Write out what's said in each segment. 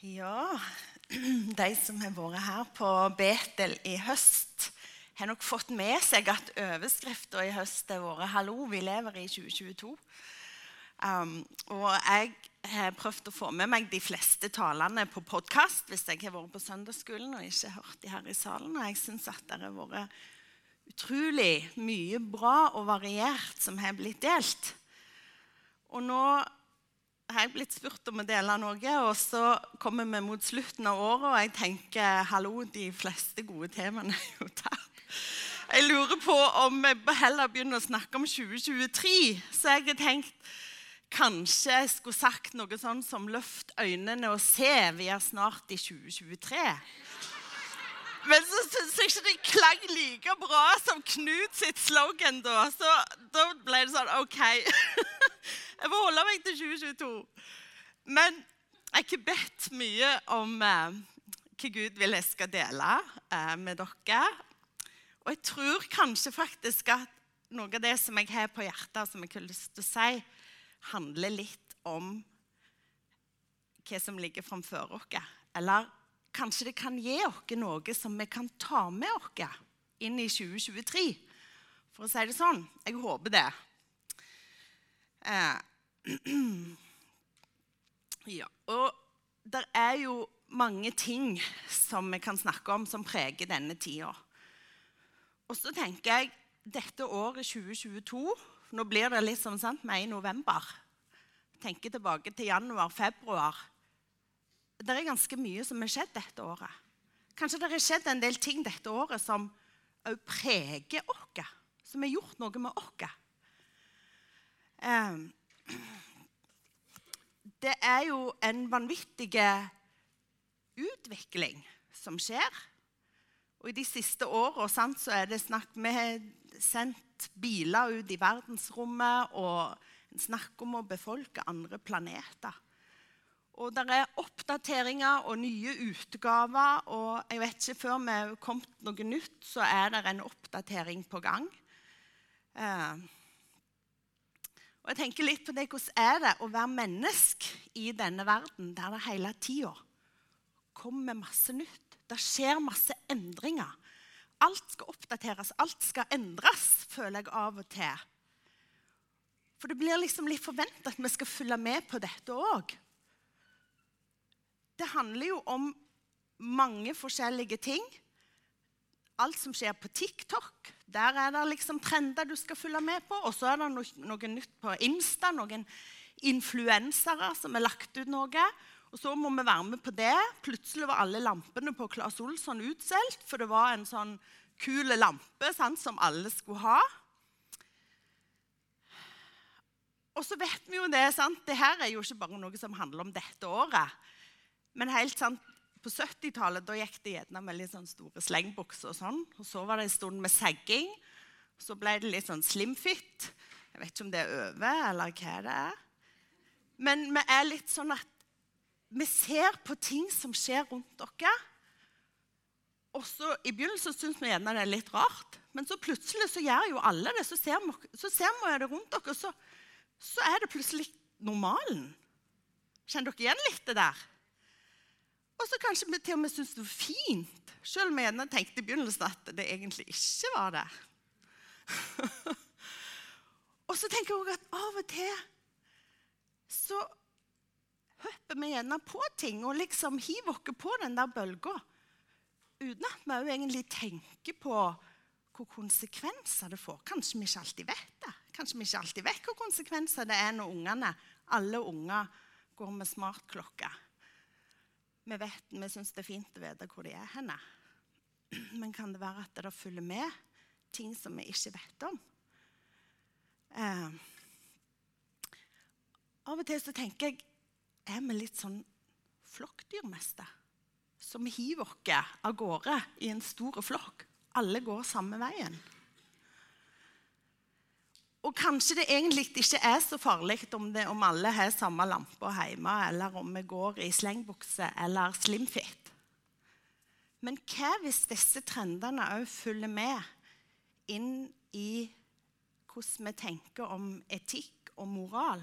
Ja, de som har vært her på Betel i høst, har nok fått med seg at overskrifta i høst har vært 'Hallo, vi lever i 2022'. Um, og jeg har prøvd å få med meg de fleste talene på podkast hvis jeg har vært på søndagsskolen og ikke hørt de her i salen. Og jeg syns at det har vært utrolig mye bra og variert som har blitt delt. Og nå har jeg blitt spurt om å dele noe, og så kommer vi mot slutten av året, og jeg tenker hallo, de fleste gode temaene er jo tatt. Jeg lurer på om jeg heller begynner å snakke om 2023. Så jeg har tenkt kanskje jeg skulle sagt noe sånn som 'løft øynene og se', vi er snart i 2023. Men så syns jeg ikke det klang like bra som Knut sitt slogan da. Så da ble det sånn OK. Jeg får holde meg til 2022. Men jeg har ikke bedt mye om eh, hva Gud vil jeg skal dele eh, med dere. Og jeg tror kanskje faktisk at noe av det som jeg har på hjertet, som jeg har lyst til å si, handler litt om hva som ligger framfor oss. Eller kanskje det kan gi oss noe som vi kan ta med oss inn i 2023. For å si det sånn. Jeg håper det. Eh, ja, og det er jo mange ting som vi kan snakke om som preger denne tida. Og så tenker jeg dette året 2022 Nå blir det liksom sant, vi i november. Tenker tilbake til januar-februar. Det er ganske mye som har skjedd dette året. Kanskje det har skjedd en del ting dette året som òg preger oss. Som har gjort noe med oss. Um, det er jo en vanvittig utvikling som skjer. Og I de siste åra er det snakk Vi har sendt biler ut i verdensrommet, og en snakker om å befolke andre planeter. Og det er oppdateringer og nye utgaver. Og jeg vet ikke, før vi har kommet noe nytt, så er det en oppdatering på gang. Eh, og jeg tenker litt på det, Hvordan er det å være menneske i denne verden der det hele tida kommer masse nytt? Det skjer masse endringer. Alt skal oppdateres, alt skal endres, føler jeg av og til. For det blir liksom litt forventa at vi skal følge med på dette òg. Det handler jo om mange forskjellige ting. Alt som skjer på TikTok, der er det liksom trender du skal følge med på. Og så er det noe, noe nytt på Insta, noen influensere som har lagt ut noe. Og så må vi være med på det. Plutselig var alle lampene på Claes Olsson utsolgt, for det var en sånn kul lampe sant, som alle skulle ha. Og så vet vi jo det, sant? det her er jo ikke bare noe som handler om dette året. Men helt sant, på 70-tallet gikk det gjerne med litt sånn store slengbukser. Og sånn. Og så var det en stund med segging. Så ble det litt sånn slimfit. Jeg vet ikke om det er over, eller hva det er. Men vi er litt sånn at vi ser på ting som skjer rundt dere. Og så I begynnelsen syns vi gjerne det er litt rart, men så plutselig så gjør jo alle det. Så ser vi, så ser vi det rundt dere, så, så er det plutselig normalen. Kjenner dere igjen litt det der? Og så kanskje vi til og med syntes det var fint, selv om vi gjerne tenkte i begynnelsen at det egentlig ikke var det. og så tenker jeg òg at av og til så hopper vi gjerne på ting og liksom hiver oss på den der bølga uten at vi egentlig tenker på hvor konsekvenser det får. Kanskje vi ikke alltid vet det. Kanskje vi ikke alltid vet hvor konsekvenser det er når ungene, alle unger går med smartklokke. Vi vet, vi syns det er fint å vite hvor de er henne. Men kan det være at det følger med ting som vi ikke vet om? Eh, av og til så tenker jeg er vi litt sånn flokkdyrmester. Som hiver oss av gårde i en stor flokk. Alle går samme veien. Og kanskje det egentlig ikke er så farlig om, det, om alle har samme lampe hjemme, eller om vi går i slengbukse eller slimfit. Men hva hvis disse trendene òg følger med inn i hvordan vi tenker om etikk og moral?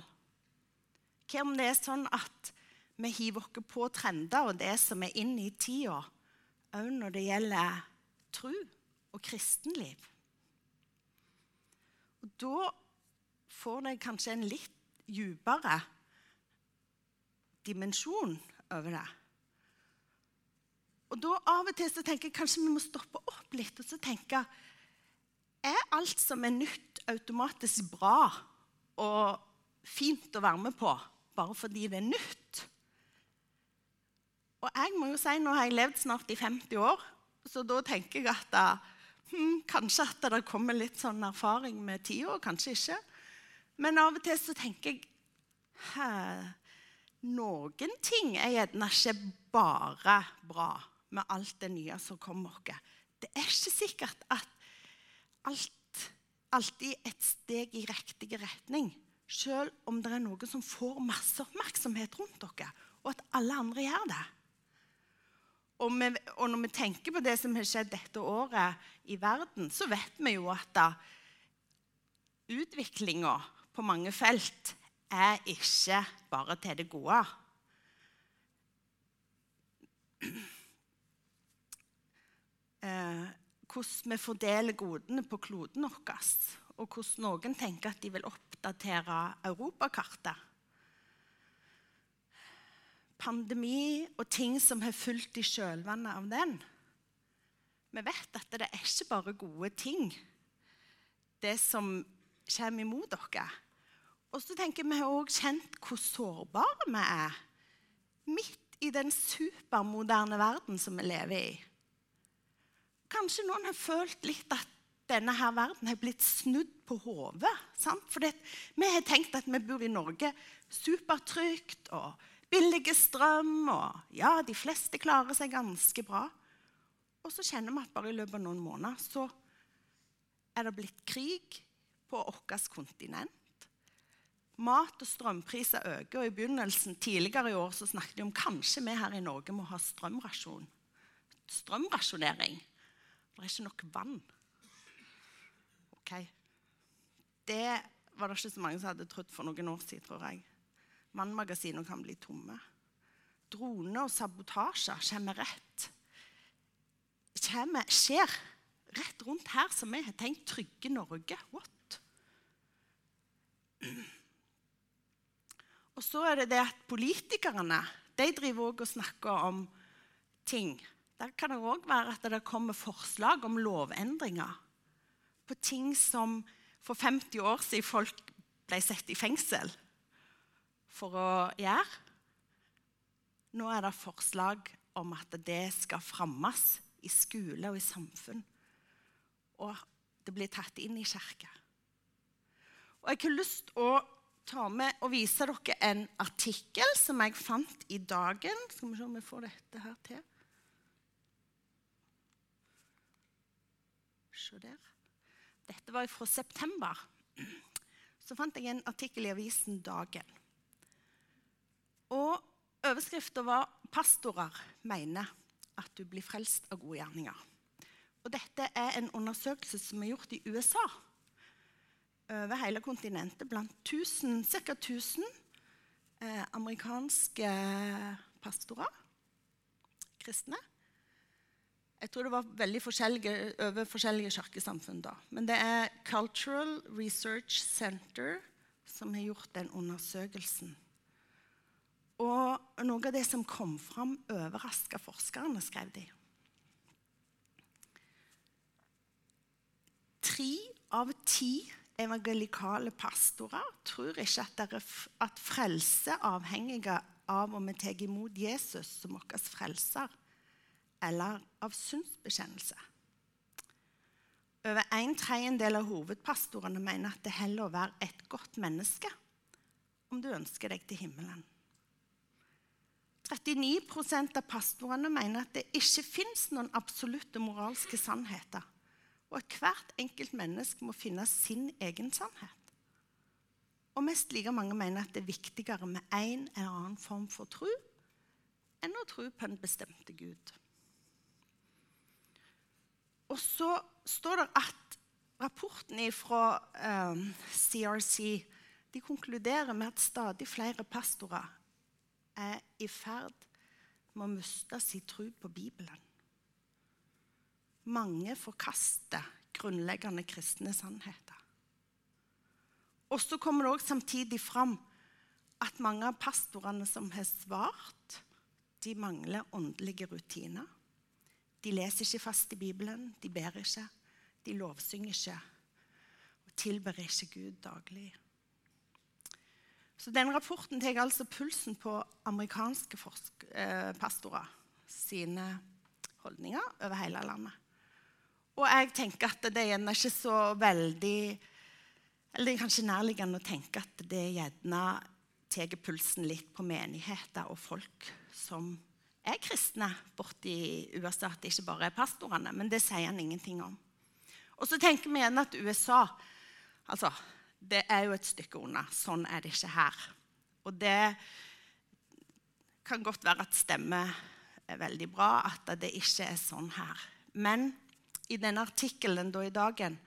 Hva om det er sånn at vi hiver oss på trender og det som er inn i tida, òg når det gjelder tro og kristenliv. Da får det kanskje en litt dypere dimensjon over det. Og da Av og til så tenker jeg kanskje vi må stoppe opp litt og så tenke Er alt som er nytt, automatisk bra og fint å være med på bare fordi det er nytt? Og jeg må jo si, Nå har jeg levd snart i 50 år, så da tenker jeg at hmm, kanskje at det kommer litt sånn erfaring med tida, kanskje ikke. Men av og til så tenker jeg Hæ, Noen ting er gjerne ikke bare bra med alt det nye som kommer oss. Det er ikke sikkert at alt alltid er et steg i riktig retning. Selv om det er noen som får masse oppmerksomhet rundt dere, og at alle andre gjør det. Og, vi, og, når vi tenker på det som har skjedd dette året i verden, så vet vi jo at utviklinga på mange felt er ikke bare til det gode. Eh, hvordan vi fordeler godene på kloden vår, og hvordan noen tenker at de vil oppdatere europakartet. Pandemi og ting som har fulgt i kjølvannet av den. Vi vet at det er ikke bare gode ting, det som kommer imot dere. Og så tenker Vi også kjent hvor sårbare vi er midt i den supermoderne verden som vi lever i. Kanskje noen har følt litt at denne her verden har blitt snudd på hodet. For vi har tenkt at vi bor i Norge supertrygt og billig strøm. Og ja, de fleste klarer seg ganske bra. Og så kjenner vi at bare i løpet av noen måneder så er det blitt krig på vårt kontinent. Mat- og strømpriser øker, og i begynnelsen tidligere i år så snakket de om kanskje vi her i Norge må ha strømrasjon. Strømrasjonering. Det er ikke nok vann. Ok. Det var det ikke så mange som hadde trodd for noen år siden, tror jeg. Vannmagasinene kan bli tomme. Droner og sabotasjer kommer rett kommer, skjer rett rundt her som vi har tenkt trygge Norge. What? Og så er det det at politikerne de driver også og snakker om ting der kan det òg være at det kommer forslag om lovendringer på ting som for 50 år siden folk ble satt i fengsel for å gjøre. Nå er det forslag om at det skal fremmes i skole og i samfunn. Og det blir tatt inn i kirka. Og Jeg har lyst til å ta med og vise dere en artikkel som jeg fant i Dagen. Skal vi se om vi får dette her til. Se der. Dette var fra september. Så fant jeg en artikkel i avisen Dagen. Og Overskriften var 'Pastorer mener at du blir frelst av gode gjerninger'. Og Dette er en undersøkelse som er gjort i USA. Over hele kontinentet blant ca. 1000 eh, amerikanske pastorer, kristne. Jeg tror det var veldig forskjellige, over forskjellige kirkesamfunn da. Men det er Cultural Research Center som har gjort den undersøkelsen. Og noe av det som kom fram, overraska forskerne, skrev de. Tre av ti evangelikale pastorer tror ikke at, er, at frelse er av om vi tar imot Jesus som vår frelser eller av synsbekjennelse. Over en tredjedel av hovedpastorene mener at det heller å være et godt menneske om du ønsker deg til himmelen. 39% av pastorene mener at det ikke fins noen absolutte moralske sannheter, og at hvert enkelt menneske må finne sin egen sannhet. Og mest like mange mener at det er viktigere med en eller annen form for tro enn å tro på en bestemte Gud. Og så står det at rapporten fra eh, CRC de konkluderer med at stadig flere pastorer er i ferd med å miste sin tro på Bibelen. Mange forkaster grunnleggende kristne sannheter. Og så kommer det også samtidig fram at mange av pastorene som har svart, de mangler åndelige rutiner. De leser ikke fast i Bibelen, de ber ikke, de lovsynger ikke og tilber ikke Gud daglig. Så den rapporten tar altså pulsen på amerikanske eh, pastorer sine holdninger over hele landet. Og jeg tenker at det er ikke så veldig Eller det er kanskje nærliggende å tenke at det gjerne tar pulsen litt på menigheter og folk som er kristne borti USA. At det ikke bare er pastorene. Men det sier han ingenting om. Og så tenker vi igjen at USA altså, det er jo et stykke unna. Sånn er det ikke her. Og det kan godt være at stemmer er veldig bra, at det ikke er sånn her. Men i denne artikkelen i dagen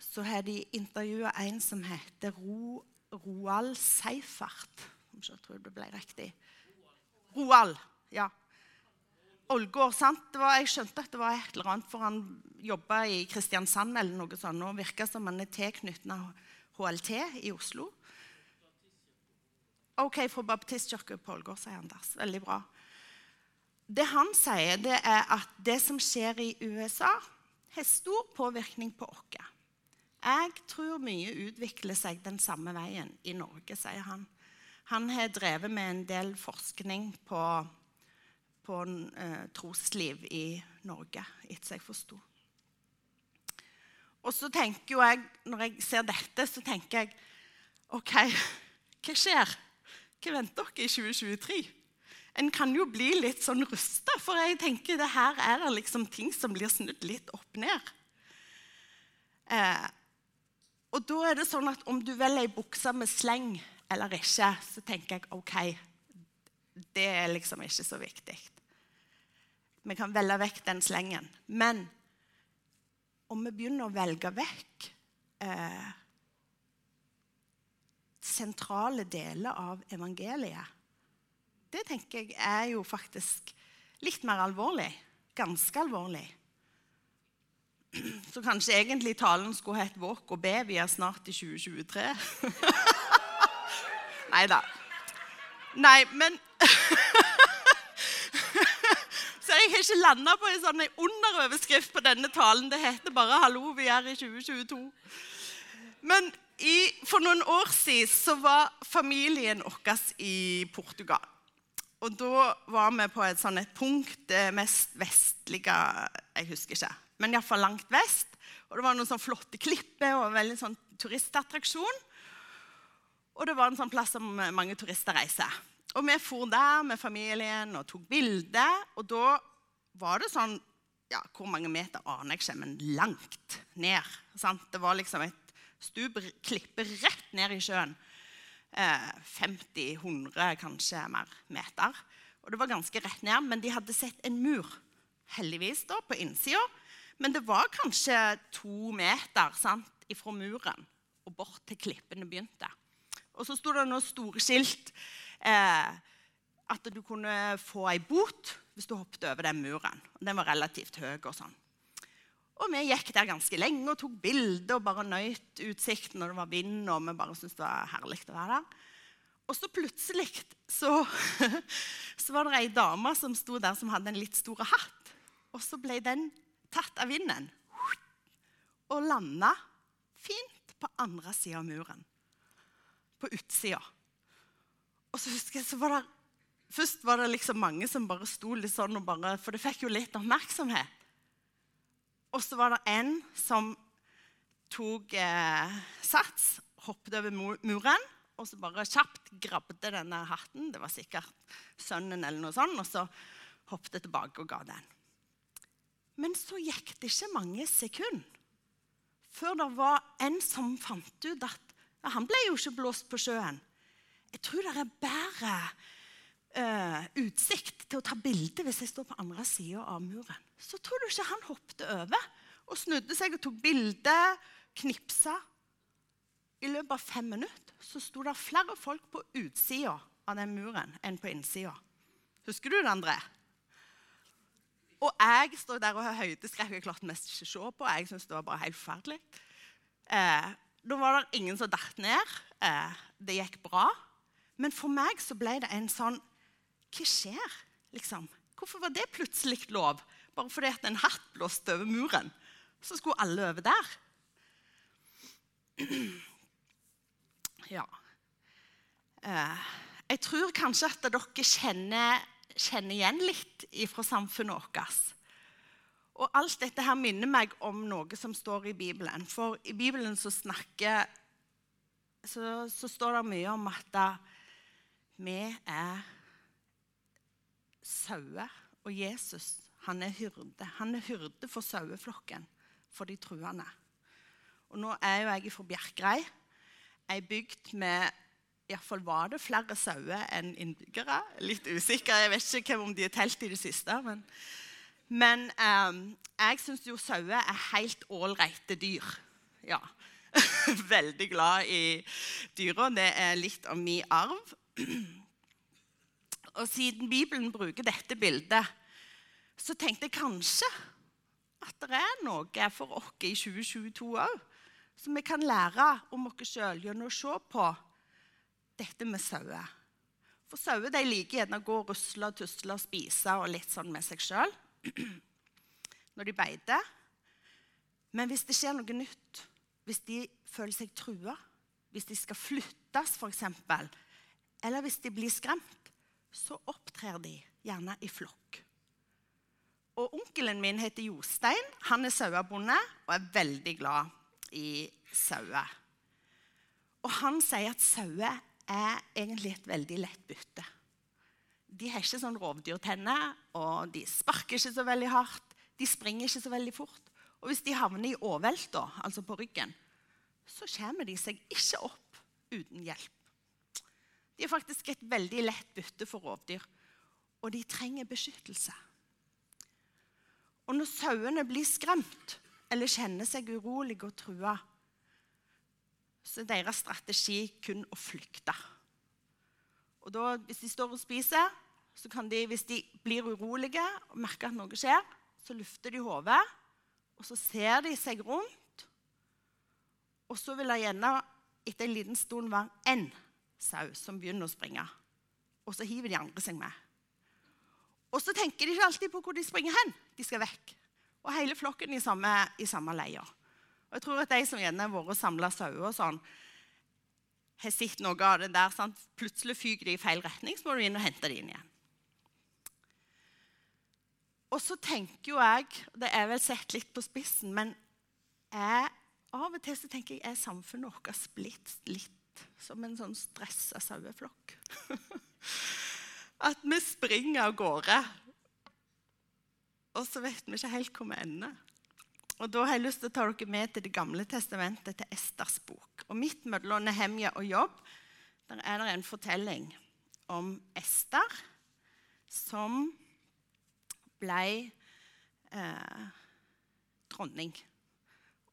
så har de intervjua en som heter Ro, Roald Seifert. Jeg tror det ble riktig. Roald. Ja. Ålgård, sant? Var, jeg skjønte at det var et eller annet, for han jobba i Kristiansand eller noe sånt, og virka som han er tilknyttet HLT i Oslo. OK, fra baptistkirka på Ålgård, sier Anders. Veldig bra. Det han sier, det er at det som skjer i USA, har stor påvirkning på oss. Jeg tror mye utvikler seg den samme veien i Norge, sier han. Han har drevet med en del forskning på, på uh, trosliv i Norge, etter jeg forsto. Og så tenker jo jeg, Når jeg ser dette, så tenker jeg OK, hva skjer? Hva venter dere i 2023? En kan jo bli litt sånn rusta, for jeg tenker det her er det liksom ting som blir snudd litt opp ned. Eh, og da er det sånn at om du velger ei bukse med sleng eller ikke, så tenker jeg OK, det er liksom ikke så viktig. Vi kan velge vekk den slengen. Men om vi begynner å velge vekk eh, sentrale deler av evangeliet, det tenker jeg er jo faktisk litt mer alvorlig. Ganske alvorlig. Så kanskje egentlig talen skulle hett 'Våk og be'. Vi er snart i 2023. Nei da. Nei, men jeg har ikke landa på en sånn underoverskrift på denne talen. Det heter bare 'Hallo, vi er i 2022'. Men i, for noen år siden så var familien vår i Portugal. Og da var vi på et sånn et punkt, det mest vestlige Jeg husker ikke, men iallfall langt vest. Og det var noen sånn flotte klipper og veldig sånn turistattraksjon. Og det var en sånn plass som mange turister reiser. Og vi for der med familien og tok bilder. Og da var det sånn ja, Hvor mange meter aner jeg ikke, men langt ned. Sant? Det var liksom et stup klippe rett ned i sjøen. Eh, 50-100 kanskje mer meter. Og det var ganske rett ned, men de hadde sett en mur. Heldigvis da, på innsida. Men det var kanskje to meter sant, ifra muren og bort til klippene begynte. Og så sto det noen store skilt. Eh, at du kunne få ei bot hvis du hoppet over den muren. Den var relativt høy. Og sånn. Og vi gikk der ganske lenge og tok bilder og bare nøyt utsikten når det var vind. og vi bare syntes det var herlig å være der. Og så plutselig så, så var det ei dame som sto der som hadde en litt stor hatt. Og så ble den tatt av vinden og landa fint på andre sida av muren. På utsida. Og så husker jeg, så var det Først var det liksom mange som bare sto litt sånn, og bare, for det fikk jo litt oppmerksomhet. Og så var det en som tok eh, sats, hoppet over muren og så bare kjapt grabbet denne hatten. Det var sikkert sønnen eller noe sånt. Og så hoppet jeg tilbake og ga den. Men så gikk det ikke mange sekunder før det var en som fant ut at ja, han ble jo ikke blåst på sjøen. Jeg tror det er bedre uh, utsikt til å ta bilde hvis jeg står på andre sida av muren. Så tror du ikke han hoppet over og snudde seg og tok bilde, knipsa. I løpet av fem minutter så sto det flere folk på utsida av den muren enn på innsida. Husker du det, André? Og jeg står der og har høydeskrekk. Jeg klarte mest ikke å se på. Jeg synes det var bare helt forferdelig. Eh, da var det ingen som datt ned. Eh, det gikk bra. Men for meg så ble det en sånn Hva skjer, liksom? Hvorfor var det plutselig lov? Bare fordi at en hatt blåste over muren, så skulle alle over der. Ja. Eh, jeg tror kanskje at dere kjenner, kjenner igjen litt fra samfunnet vårt. Og alt dette her minner meg om noe som står i Bibelen. For i Bibelen så snakker så, så står det mye om at vi er sauer, og Jesus han er hyrde. Han er hyrde for saueflokken, for de truende. Og nå er jo jeg fra Bjerkreim, ei bygd med Iallfall var det flere sauer enn innbyggere. Litt usikker. Jeg vet ikke om de har telt i det siste. Men, men um, jeg syns jo sauer er helt ålreite dyr. Ja. Veldig glad i dyra. Det er litt av min arv. Og siden Bibelen bruker dette bildet, så tenkte jeg kanskje at det er noe for oss i 2022 òg som vi kan lære om oss sjøl gjennom å se på dette med sauer. For sauer de liker gjerne å gå og rusle og tusle og spise og litt sånn med seg sjøl når de beiter. Men hvis det skjer noe nytt, hvis de føler seg trua, hvis de skal flyttes f.eks., eller hvis de blir skremt, så opptrer de gjerne i flokk. Og Onkelen min heter Jostein. Han er sauebonde og er veldig glad i sauer. Og han sier at sauer er egentlig et veldig lett bytte. De har ikke sånn rovdyrtenner, og de sparker ikke så veldig hardt. De springer ikke så veldig fort. Og hvis de havner i overvelta, altså på ryggen, så kommer de seg ikke opp uten hjelp. De er faktisk et veldig lett bytte for rovdyr, og de trenger beskyttelse. Og når sauene blir skremt eller kjenner seg urolige og trua, så er deres strategi kun å flykte. Og da, Hvis de står og spiser, så kan de, hvis de blir urolige og merker at noe skjer, så lufter de hodet, og så ser de seg rundt. Og så vil det gjerne etter en liten stund være én sau som begynner å springe. Og så hiver de andre seg med. Og så tenker de ikke alltid på hvor de springer hen. De skal vekk. Og hele flokken i samme, i samme leia. Og jeg tror at de som gjerne har vært og samla sauer og sånn, har sett noe av det der. Sant? Plutselig fyker de i feil retning, så må du inn og hente de inn igjen. Og så tenker jo jeg, det er vel sett litt på spissen, men jeg, av og til så tenker jeg er samfunnet vårt blitt litt som en sånn stressa saueflokk? At vi springer av gårde, og så vet vi ikke helt hvor vi ender. Og Da har jeg lyst til å ta dere med til Det gamle testamentet, til Esters bok. Og Midt mellom Nehemja og Jobb der er det en fortelling om Ester som ble eh, dronning.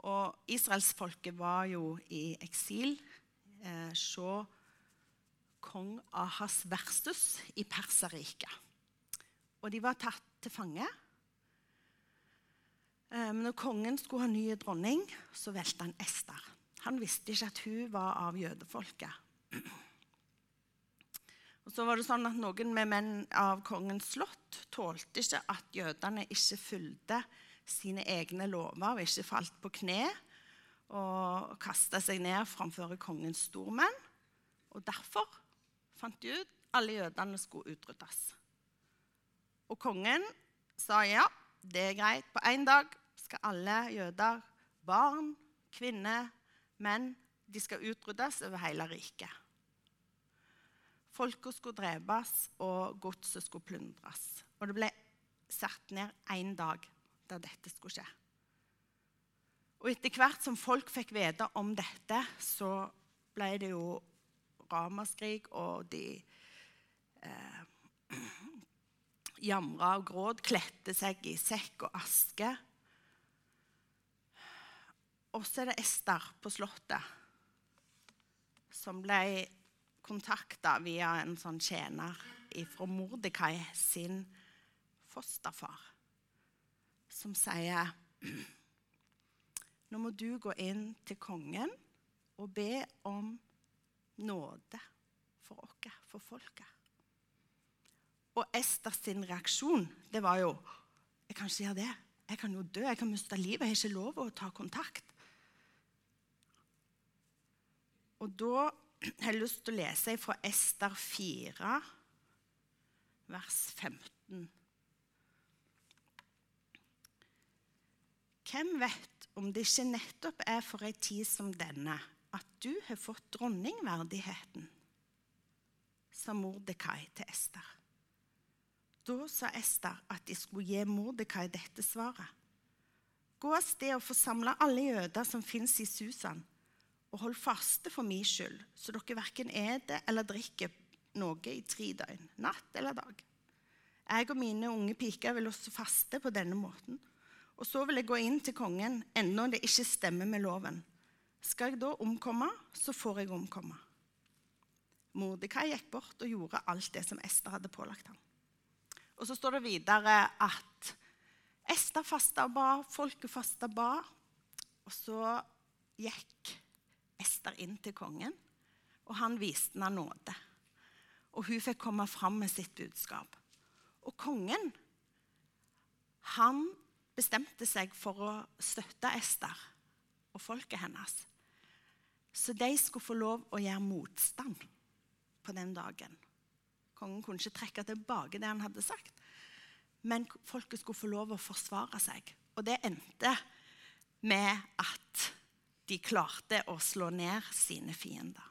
Og israelsfolket var jo i eksil. Eh, Se kong Ahas versus i Perserriket. Og de var tatt til fange. Eh, men når kongen skulle ha ny dronning, så valgte han Ester. Han visste ikke at hun var av jødefolket. Og så var det sånn at Noen med menn av kongens slott tålte ikke at jødene ikke fulgte sine egne lover og ikke falt på kne og kasta seg ned framfor kongens stormenn. Og Derfor fant de ut alle jødene skulle utryddes. Og kongen sa ja, det er greit. På én dag skal alle jøder, barn, kvinner, menn, de skal utryddes over hele riket. Folket skulle drepes, og godset skulle plundres. Og det ble satt ned én dag der dette skulle skje. Og etter hvert som folk fikk vite om dette, så ble det jo ramaskrik, og de eh, jamra og gråt, kledde seg i sekk og aske. Og så er det Ester på Slottet som ble kontakta via en sånn tjener fra Mordekai sin fosterfar, som sier Nå må du gå inn til kongen og be om nåde for oss, for folket. Og Ester sin reaksjon det var jo Jeg kan ikke gjøre det. Jeg kan jo dø. Jeg kan miste livet. Jeg har ikke lov å ta kontakt. Og da har jeg lyst til å lese fra Ester 4, vers 15. Hvem vet om det ikke nettopp er for ei tid som denne at du har fått dronningverdigheten? sa Mordekai til Ester. Da sa Ester at de skulle gi Mordekai dette svaret. Gå av sted og forsamle alle jøder som fins i Susan, og hold faste for min skyld, så dere verken eter eller drikker noe i tre døgn, natt eller dag. Jeg og mine unge piker vil også faste på denne måten. Og så vil jeg gå inn til kongen, ennå det ikke stemmer med loven. Skal jeg da omkomme, så får jeg omkomme. Mordekai gikk bort og gjorde alt det som Ester hadde pålagt ham. Og så står det videre at Ester fasta og ba, folket fasta og ba. Og så gikk Ester inn til kongen, og han viste henne nåde. Og hun fikk komme fram med sitt budskap. Og kongen, han bestemte seg for å støtte Ester og folket hennes. Så de skulle få lov å gjøre motstand på den dagen. Kongen kunne ikke trekke tilbake det han hadde sagt. Men folket skulle få lov å forsvare seg. Og det endte med at de klarte å slå ned sine fiender.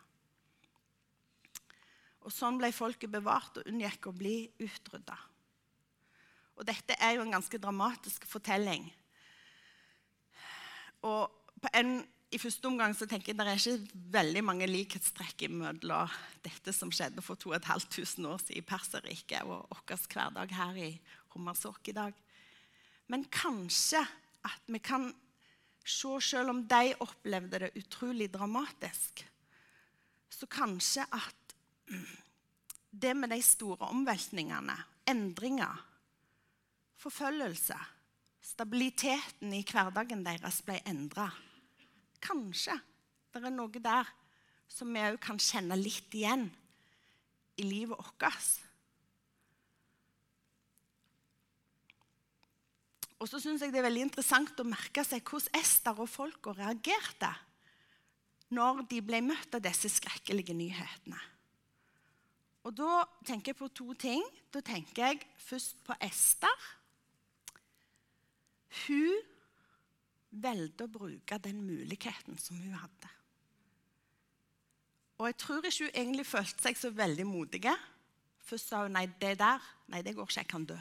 Og Sånn ble folket bevart og unngikk å bli utrydda. Og dette er jo en ganske dramatisk fortelling. Og en i første omgang så tenker jeg det er ikke veldig mange likhetstrekk mellom dette som skjedde for 2500 år siden i Perserriket, og vår hverdag her i Hummersåk i dag. Men kanskje at vi kan se, selv om de opplevde det utrolig dramatisk, så kanskje at det med de store omveltningene, endringer, forfølgelse, stabiliteten i hverdagen deres ble endra kanskje det er noe der som vi òg kan kjenne litt igjen i livet vårt. Og så syns jeg det er veldig interessant å merke seg hvordan Ester og folka reagerte når de ble møtt av disse skrekkelige nyhetene. Og Da tenker jeg på to ting. Da tenker jeg først på Ester. Hun valgte å bruke den muligheten som hun hadde. Og jeg tror ikke hun egentlig følte seg så veldig modig. Først sa hun nei, det der nei, det går ikke, jeg kan dø.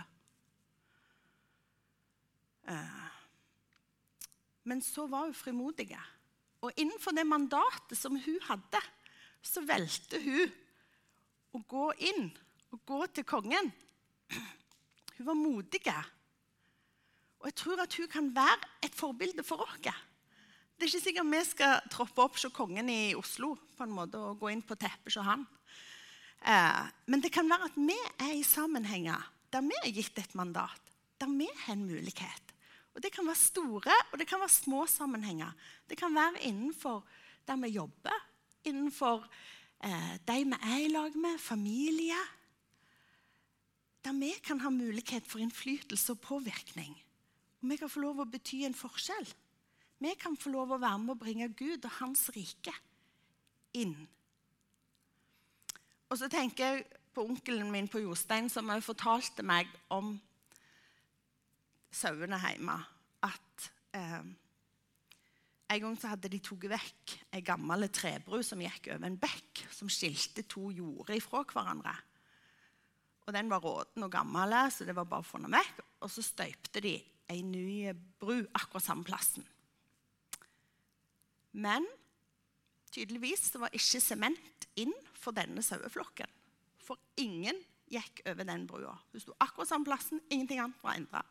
Eh, men så var hun frimodig. Og innenfor det mandatet som hun hadde, så valgte hun å gå inn og gå til kongen. Hun var modig. Og jeg tror at hun kan være et forbilde for oss. Det er ikke sikkert vi skal troppe opp som kongen i Oslo på en måte, og gå inn på teppet som han. Eh, men det kan være at vi er i sammenhenger der vi er gitt et mandat, der vi har en mulighet. Og Det kan være store og det kan være små sammenhenger. Det kan være innenfor der vi jobber, innenfor eh, de vi er i lag med, familie. Der vi kan ha mulighet for innflytelse og påvirkning. Og vi kan få lov å bety en forskjell. Vi kan få lov å være med å bringe Gud og Hans rike inn. Og så tenker jeg på onkelen min på Jostein, som også fortalte meg om sauene hjemme. At eh, en gang så hadde de tatt vekk ei gammel trebru som gikk over en bekk, som skilte to jorder ifra hverandre. Og Den var råten og gammel, så det var bare å få den vekk. Og så støypte de ei ny bru akkurat samme plassen. Men tydeligvis var ikke sement inn for denne saueflokken. For ingen gikk over den brua. Hun sto akkurat samme plassen, ingenting annet var endra.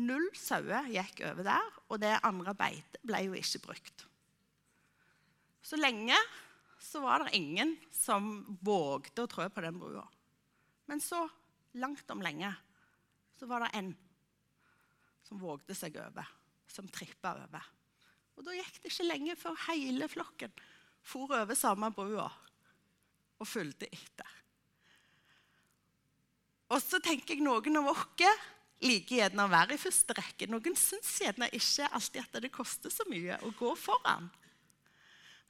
Null sauer gikk over der, og det andre beitet ble jo ikke brukt. Så lenge så var det ingen som vågde å trø på den brua. Men så, langt om lenge, så var det en som vågde seg over, som trippa over. Og Da gikk det ikke lenge før hele flokken for over samme brua og fulgte etter. Og så tenker jeg noen av oss liker gjerne å være i første rekke. Noen syns gjerne ikke alltid at det koster så mye å gå foran.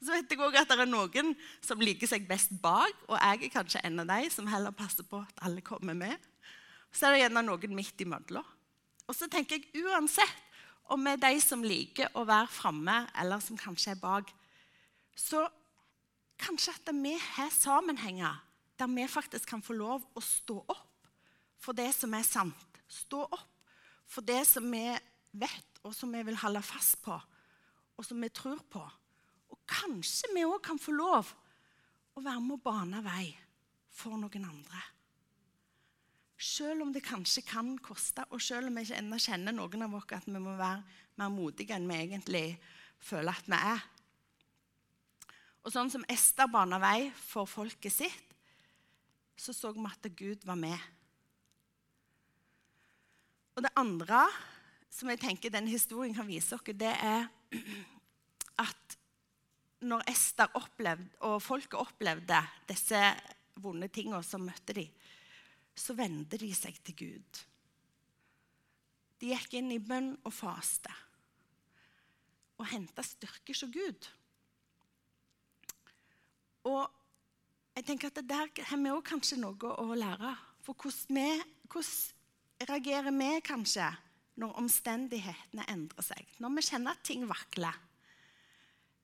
Så vet jeg også at det er noen som liker seg best bak, og jeg er kanskje en av de som heller passer på at alle kommer med. Så er det gjerne noen midt imellom. Og så tenker jeg uansett om vi er de som liker å være framme, eller som kanskje er bak, så kanskje at vi har sammenhenger der vi faktisk kan få lov å stå opp for det som er sant. Stå opp for det som vi vet, og som vi vil holde fast på, og som vi tror på. Og kanskje vi òg kan få lov å være med å bane vei for noen andre. Selv om det kanskje kan koste, og selv om vi ikke ennå kjenner noen av oss at vi må være mer modige enn vi egentlig føler at vi er. Og sånn som Ester bana vei for folket sitt, så så vi at Gud var med. Og det andre som jeg tenker denne historien kan vise oss, det er at når Ester opplevde, og folket opplevde disse vonde tingene som møtte dem, så vendte de seg til Gud. De gikk inn i bønn og faste og henta styrke hos Gud. Og jeg tenker at Der har vi òg kanskje noe å lære. For hvordan, vi, hvordan reagerer vi kanskje når omstendighetene endrer seg? Når vi kjenner at ting vakler?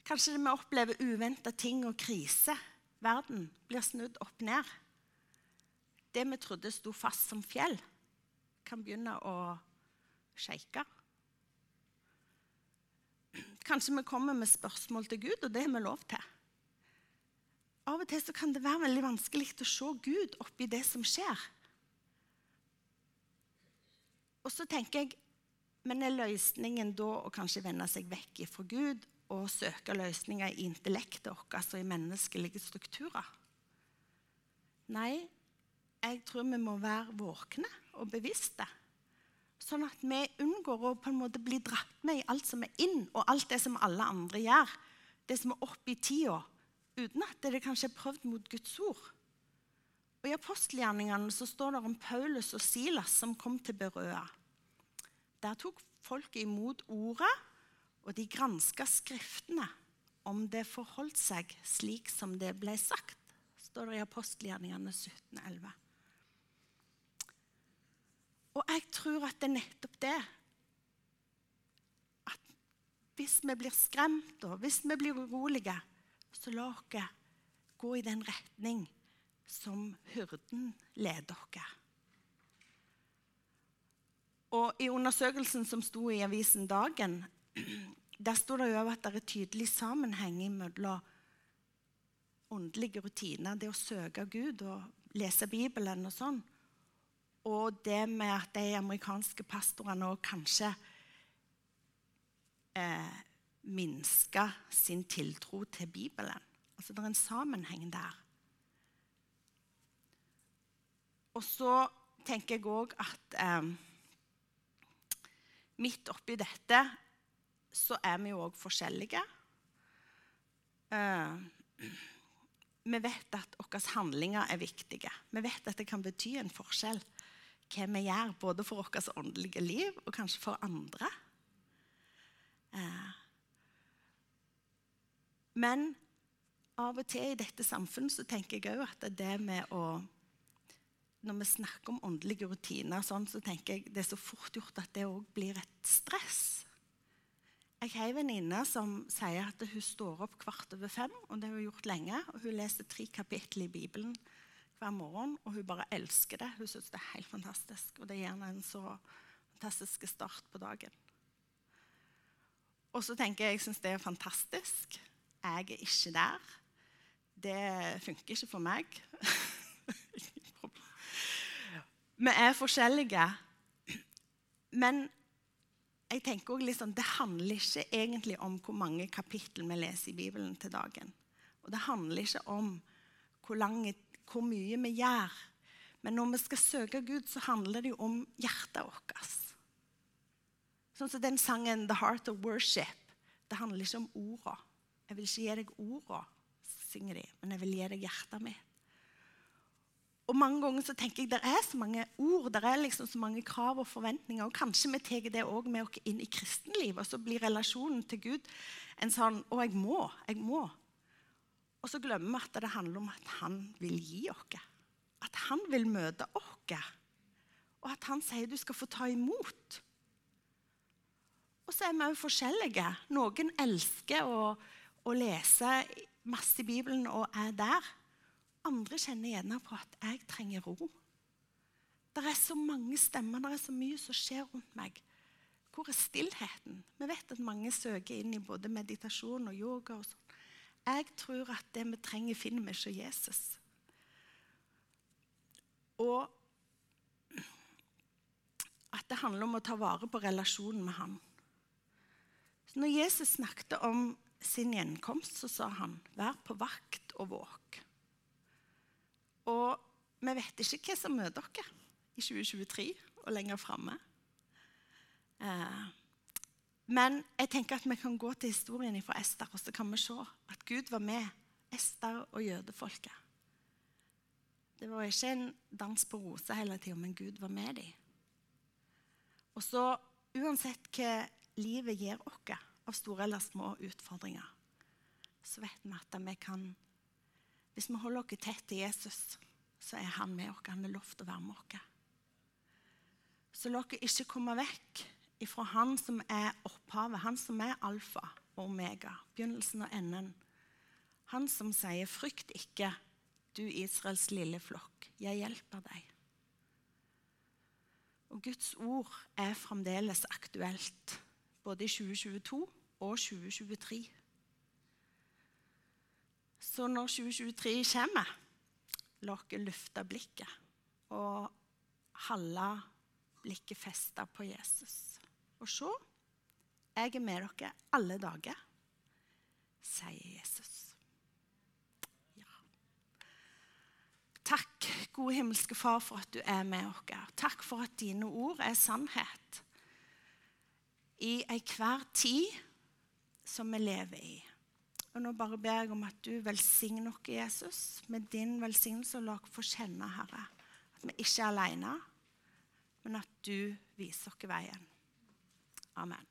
Kanskje vi opplever uventa ting og krise. Verden blir snudd opp ned. Det vi trodde sto fast som fjell, kan begynne å shake. Kanskje vi kommer med spørsmål til Gud, og det har vi lov til. Av og til så kan det være veldig vanskelig å se Gud oppi det som skjer. Og så tenker jeg men er løsningen da å kanskje vende seg vekk fra Gud og søke løsninger i intellektet vårt, altså i menneskelige strukturer. Nei, jeg tror vi må være våkne og bevisste. Sånn at vi unngår å på en måte bli dratt med i alt som er inn, og alt det som alle andre gjør. Det som er oppe i tida, uten at det kanskje er prøvd mot Guds ord. Og I apostelgjerningene så står det om Paulus og Silas som kom til Berøa. Der tok folket imot ordet og de granska Skriftene om det forholdt seg slik som det ble sagt, står det i apostelgjerningene 1711. Og jeg tror at det er nettopp det. At hvis vi blir skremt og hvis vi blir urolige, så la oss gå i den retning som hyrden leder oss. Og I undersøkelsen som sto i avisen Dagen, der sto det jo at det er tydelig sammenheng mellom åndelige rutiner, det å søke Gud og lese Bibelen og sånn, og det med at de amerikanske pastorene òg kanskje eh, minska sin tiltro til Bibelen. Altså det er en sammenheng der. Og så tenker jeg òg at eh, midt oppi dette så er vi jo òg forskjellige. Eh, vi vet at våre handlinger er viktige. Vi vet at det kan bety en forskjell hva vi gjør, både for vårt åndelige liv og kanskje for andre. Uh, men av og til i dette samfunnet så tenker jeg òg at det med å Når vi snakker om åndelige rutiner, sånn, så tenker jeg det er så fort gjort at det òg blir et stress. Jeg har en venninne som sier at hun står opp kvart over fem. og det har Hun gjort lenge, og hun leser tre kapitler i Bibelen hver morgen. Og hun bare elsker det. Hun syns det er helt fantastisk. Og det gir henne en så fantastisk start på dagen. Og så tenker jeg jeg syns det er fantastisk. Jeg er ikke der. Det funker ikke for meg. Vi er forskjellige. Men jeg tenker også liksom, Det handler ikke egentlig om hvor mange kapittel vi leser i Bibelen til dagen. Og det handler ikke om hvor, lange, hvor mye vi gjør. Men når vi skal søke Gud, så handler det jo om hjertet vårt. Sånn som den sangen 'The Heart of Worship'. Det handler ikke om orda. Jeg vil ikke gi deg orda, synger de, men jeg vil gi deg hjertet mitt. Og mange ganger så tenker jeg Det er så mange ord, det er liksom så mange krav og forventninger. og Kanskje vi tar det òg med oss inn i kristenlivet, og så blir relasjonen til Gud en sånn Å, jeg må. Jeg må. Og så glemmer vi at det handler om at han vil gi oss. At han vil møte oss. Og at han sier du skal få ta imot. Og så er vi jo forskjellige. Noen elsker å, å lese masse i Bibelen og er der. Andre kjenner gjerne på at jeg trenger ro. Det er så mange stemmer, det er så mye som skjer rundt meg. Hvor er stillheten? Vi vet at mange søker inn i både meditasjon og yoga. og sånn. Jeg tror at det vi trenger, finner vi hos Jesus. Og at det handler om å ta vare på relasjonen med han. Så når Jesus snakket om sin gjenkomst, så sa han, 'Vær på vakt og våk'. Og vi vet ikke hva som møter dere i 2023 og lenger framme. Eh, men jeg tenker at vi kan gå til historien fra Ester, og så kan vi se at Gud var med Ester og jødefolket. Det var ikke en dans på roser hele tida, men Gud var med dem. Og så, uansett hva livet gir oss av store eller små utfordringer, så vet vi at vi kan hvis vi holder oss tett til Jesus, så er han med oss. Han har lovt å være med oss. Så la dere ikke komme vekk ifra han som er opphavet, han som er alfa og omega, begynnelsen og enden. Han som sier, 'Frykt ikke, du Israels lille flokk. Jeg hjelper deg.' Og Guds ord er fremdeles aktuelt, både i 2022 og 2023. Så når 2023 kommer, la dere løfte blikket og holde blikket festa på Jesus. Og se, jeg er med dere alle dager, sier Jesus. Ja. Takk, gode himmelske Far, for at du er med oss. Takk for at dine ord er sannhet i enhver tid som vi lever i. Og nå bare ber jeg om at du velsigner oss, Jesus, med din velsignelse, og la oss få kjenne, Herre, at vi ikke er alene, men at du viser oss veien. Amen.